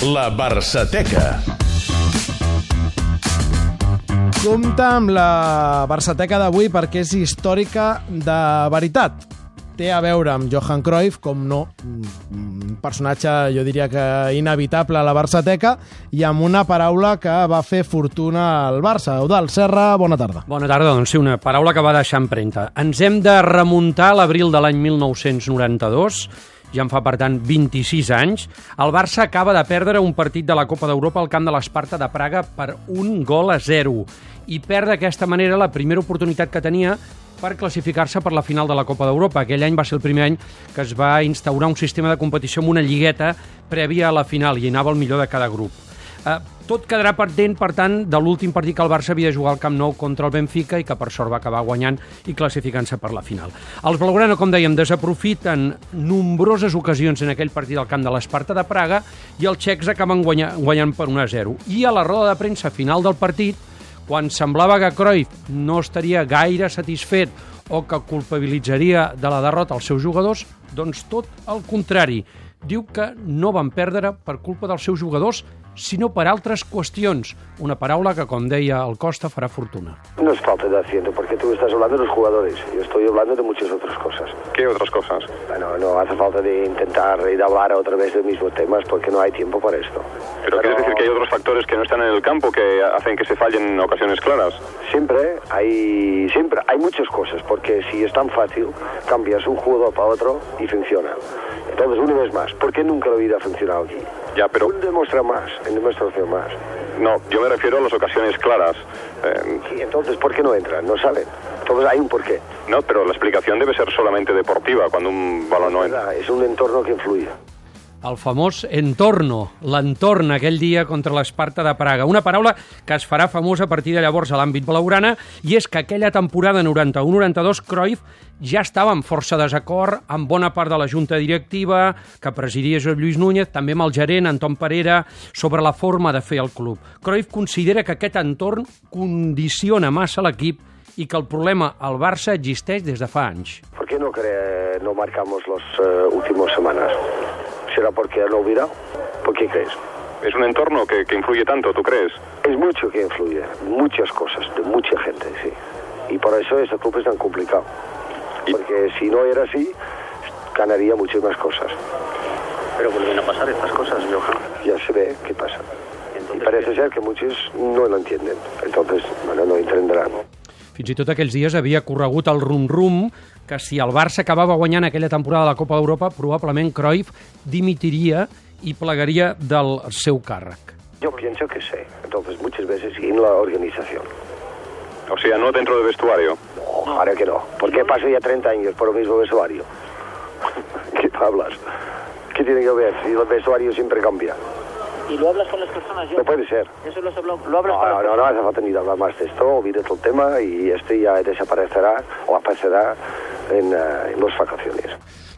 La Barçateca. Compte amb la Barçateca d'avui perquè és històrica de veritat. Té a veure amb Johan Cruyff, com no, un personatge, jo diria que inevitable a la Barçateca, i amb una paraula que va fer fortuna al Barça. Eudal Serra, bona tarda. Bona tarda, doncs sí, una paraula que va deixar empremta. Ens hem de remuntar a l'abril de l'any 1992, ja en fa, per tant, 26 anys. El Barça acaba de perdre un partit de la Copa d'Europa al camp de l'Esparta de Praga per un gol a zero i perd d'aquesta manera la primera oportunitat que tenia per classificar-se per la final de la Copa d'Europa. Aquell any va ser el primer any que es va instaurar un sistema de competició amb una lligueta prèvia a la final i anava el millor de cada grup. Eh, tot quedarà pendent, per tant, de l'últim partit que el Barça havia de jugar al Camp Nou contra el Benfica i que per sort va acabar guanyant i classificant-se per la final. Els Blaugrana, com dèiem, desaprofiten nombroses ocasions en aquell partit al camp de l'Esparta de Praga i els xecs acaben guanyant, guanyant per 1 a 0. I a la roda de premsa final del partit, quan semblava que Cruyff no estaria gaire satisfet o que culpabilitzaria de la derrota els seus jugadors, doncs tot el contrari. Diu que no van perdre per culpa dels seus jugadors, sinó per altres qüestions. Una paraula que, com deia el Costa, farà fortuna. No es falta de acierto, porque tú estás hablando de los jugadores. Yo estoy hablando de muchas otras cosas. ¿Qué otras cosas? Bueno, no hace falta de intentar y de hablar otra vez de mismos temas porque no hay tiempo para esto. ¿Pero, quieres decir que hay otros factores que no están en el campo que hacen que se fallen en ocasiones claras? Siempre hay, siempre hay muchas cosas, porque si es tan fácil, cambias un jugador para otro y funciona. Entonces, una vez más, ¿por qué nunca la vida ha funcionado aquí? Ya, pero Él demuestra más, demostración más. no, yo me refiero a las ocasiones claras. Eh, Y entonces, ¿por qué no entran? No saben. Entonces hay un porqué. no, pero la explicación debe ser solamente deportiva cuando un balón no entra. Es un entorno que influye. El famós entorno, l'entorn aquell dia contra l'Esparta de Praga. Una paraula que es farà famosa a partir de llavors a l'àmbit blaugrana i és que aquella temporada 91-92 Cruyff ja estava en força desacord amb bona part de la junta directiva que presidia Josep Lluís Núñez, també amb el gerent Anton Parera, sobre la forma de fer el club. Cruyff considera que aquest entorn condiciona massa l'equip i que el problema al Barça existeix des de fa anys. ¿Por qué no, cre- no marcamos las últimas semanas? ¿Será porque no hubiera? ¿Por qué crees? Es un entorno que, que influye tanto, ¿tú crees? Es mucho que influye, muchas cosas, de mucha gente, sí. Y por eso este club es tan complicado. Y- Porque si no era así, ganaría muchas más cosas. Pero vuelven a pasar estas cosas, Johan. Ya se ve qué pasa. Y Entonces, parece ser que muchos no lo entienden. Entonces, bueno, no entenderán. Fins i tot aquells dies havia corregut el rum-rum que si el Barça acabava guanyant aquella temporada de la Copa d'Europa, probablement Cruyff dimitiria i plegaria del seu càrrec. Yo pienso que sí. Entonces, muchas veces en la organización. O sea, no dentro del vestuario. No, ahora que no. ¿Por qué paso ya 30 años por el mismo vestuario? ¿Qué hablas? ¿Qué tiene que ver si el vestuario siempre cambia? ¿Y lo hablas con las personas, No Johan? puede ser. Eso lo has hablado. ¿Lo hablas No, con no, las no, no hace falta ni hablar más de esto, olvídate el tema y este ya desaparecerá o aparecerá en, eh, en las vacaciones.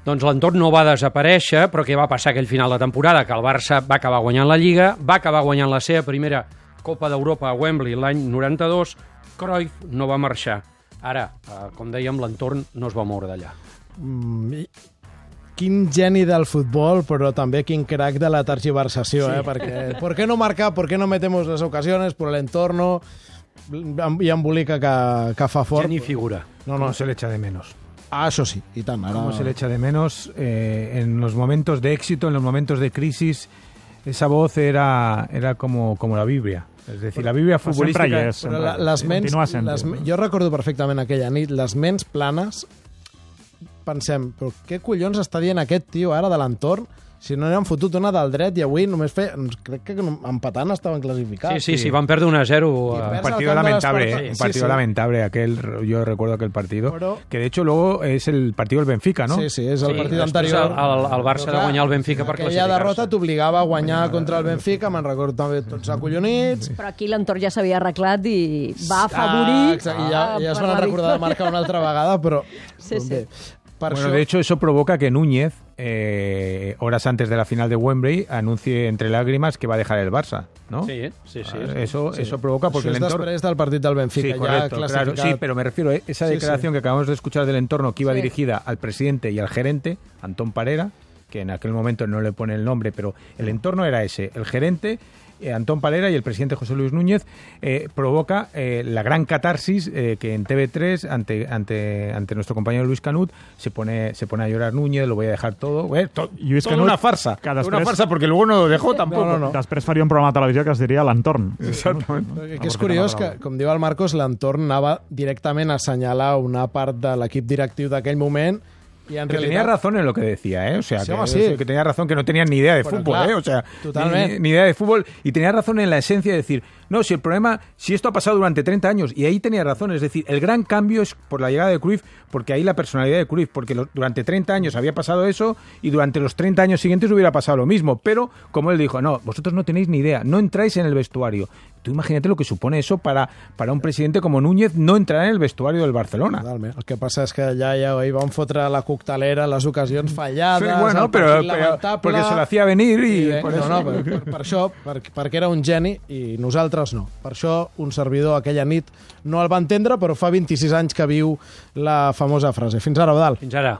Doncs l'entorn no va desaparèixer, però què va passar aquell final de temporada? Que el Barça va acabar guanyant la Lliga, va acabar guanyant la seva primera Copa d'Europa a Wembley l'any 92, Cruyff no va marxar. Ara, eh, com dèiem, l'entorn no es va moure d'allà. Mm, Quin geni del futbol, però també quin crack de la tergiversació, sí. eh? Perquè, ¿por qué no marcar? ¿Por qué no metemos las ocasiones? Por el entorno i embolica que, que fa fort. Geni figura. No, No no, se le echa de menos. ah, això sí, i tant. Ara... ¿Cómo se le echa de menos eh, en los momentos de éxito, en los momentos de crisis? Esa voz era, era como, como la Biblia. Es decir, la Biblia Pues futbolística... sempre hi és, sempre. la, les ments, les, no? jo recordo perfectament aquella nit, les ments planes, pensem, però què collons està dient aquest tio ara de l'entorn si no n'han fotut una del dret i avui només fe... crec que empatant estaven classificats. Sí, sí, sí, van perdre 1 a 0. I eh, Un partido de lamentable. ¿eh? un Sí, partido sí. lamentable aquel, yo recuerdo aquel partido, Pero- que de hecho luego es el partido del Benfica, ¿no? Sí, sí, és el Sí, partit anterior. el- el- el Barça Però, de guanyar el Benfica per Aquella classificar-se. derrota t'obligava a guanyar contra el Benfica, me'n recordo també tots acollonits. Però aquí l'entorn ja s'havia arreglat i va afavorir... Ah, exacte, i ja, ja es van recordar de marcar una altra vegada, però... Sí, sí. bé, Bueno, de hecho eso provoca que Núñez, eh, horas antes de la final de Wembley, anuncie entre lágrimas que va a dejar el Barça, ¿no? Sí, sí, sí. Ah, Eso, eso provoca porque el entorno... després del partit del Benfica, Sí, correcto, claro. Sí, pero me refiero a esa Sí, declaración sí. que acabamos de escuchar del entorno que iba Sí. dirigida al presidente y al gerente, Antón Parera, que en aquel momento no le pone el nombre, pero el entorno era ese. El gerente, eh, Antón Palera y el presidente José Luis Núñez eh, provoca eh, la gran catarsis eh, que en TV3 ante, ante, ante nuestro compañero Luis Canut se pone, se pone a llorar Núñez, lo voy a dejar todo. Bueno, to- Lluís toda Canut, una farsa. que Una després- farsa porque luego no lo dejó tampoco. No, no, no. Després faria un programa de televisió que es diria L'entorn. Exactament. Que, que és curiós que, com diu el Marcos, l'entorn anava directament a assenyalar una part de l'equip directiu d'aquell moment en Que tenía razón en lo que decía, ¿eh? O sea, que, tenía razón que no tenían ni idea de Bueno, fútbol, claro, ¿eh? O sea. Ni, ni idea de fútbol. Y tenía razón en la esencia de decir, no, si el problema, si esto ha pasado durante 30 años, y ahí tenía razón, es decir, el gran cambio es por la llegada de Cruyff, porque ahí la personalidad de Cruyff, porque lo- durante 30 años había pasado eso y durante los 30 años siguientes hubiera pasado lo mismo. Pero, como él dijo, no, vosotros no tenéis ni idea, no entráis en el vestuario. Tú imagínate lo que supone eso para, para un presidente como Núñez no entrar en el vestuario del Barcelona. Totalment. El que passa és que ja, ja hi van fotre la coctelera, les ocasions fallades... Sí, bueno, el pero- lamentable, porque se lo hacía venir y bé, por no, eso. no, per, per, per això, per, perquè era un geni i nosaltres no. Per això un servidor aquella nit no el va entendre, però fa 26 anys que viu la famosa frase. Fins ara, Eudal. Fins ara.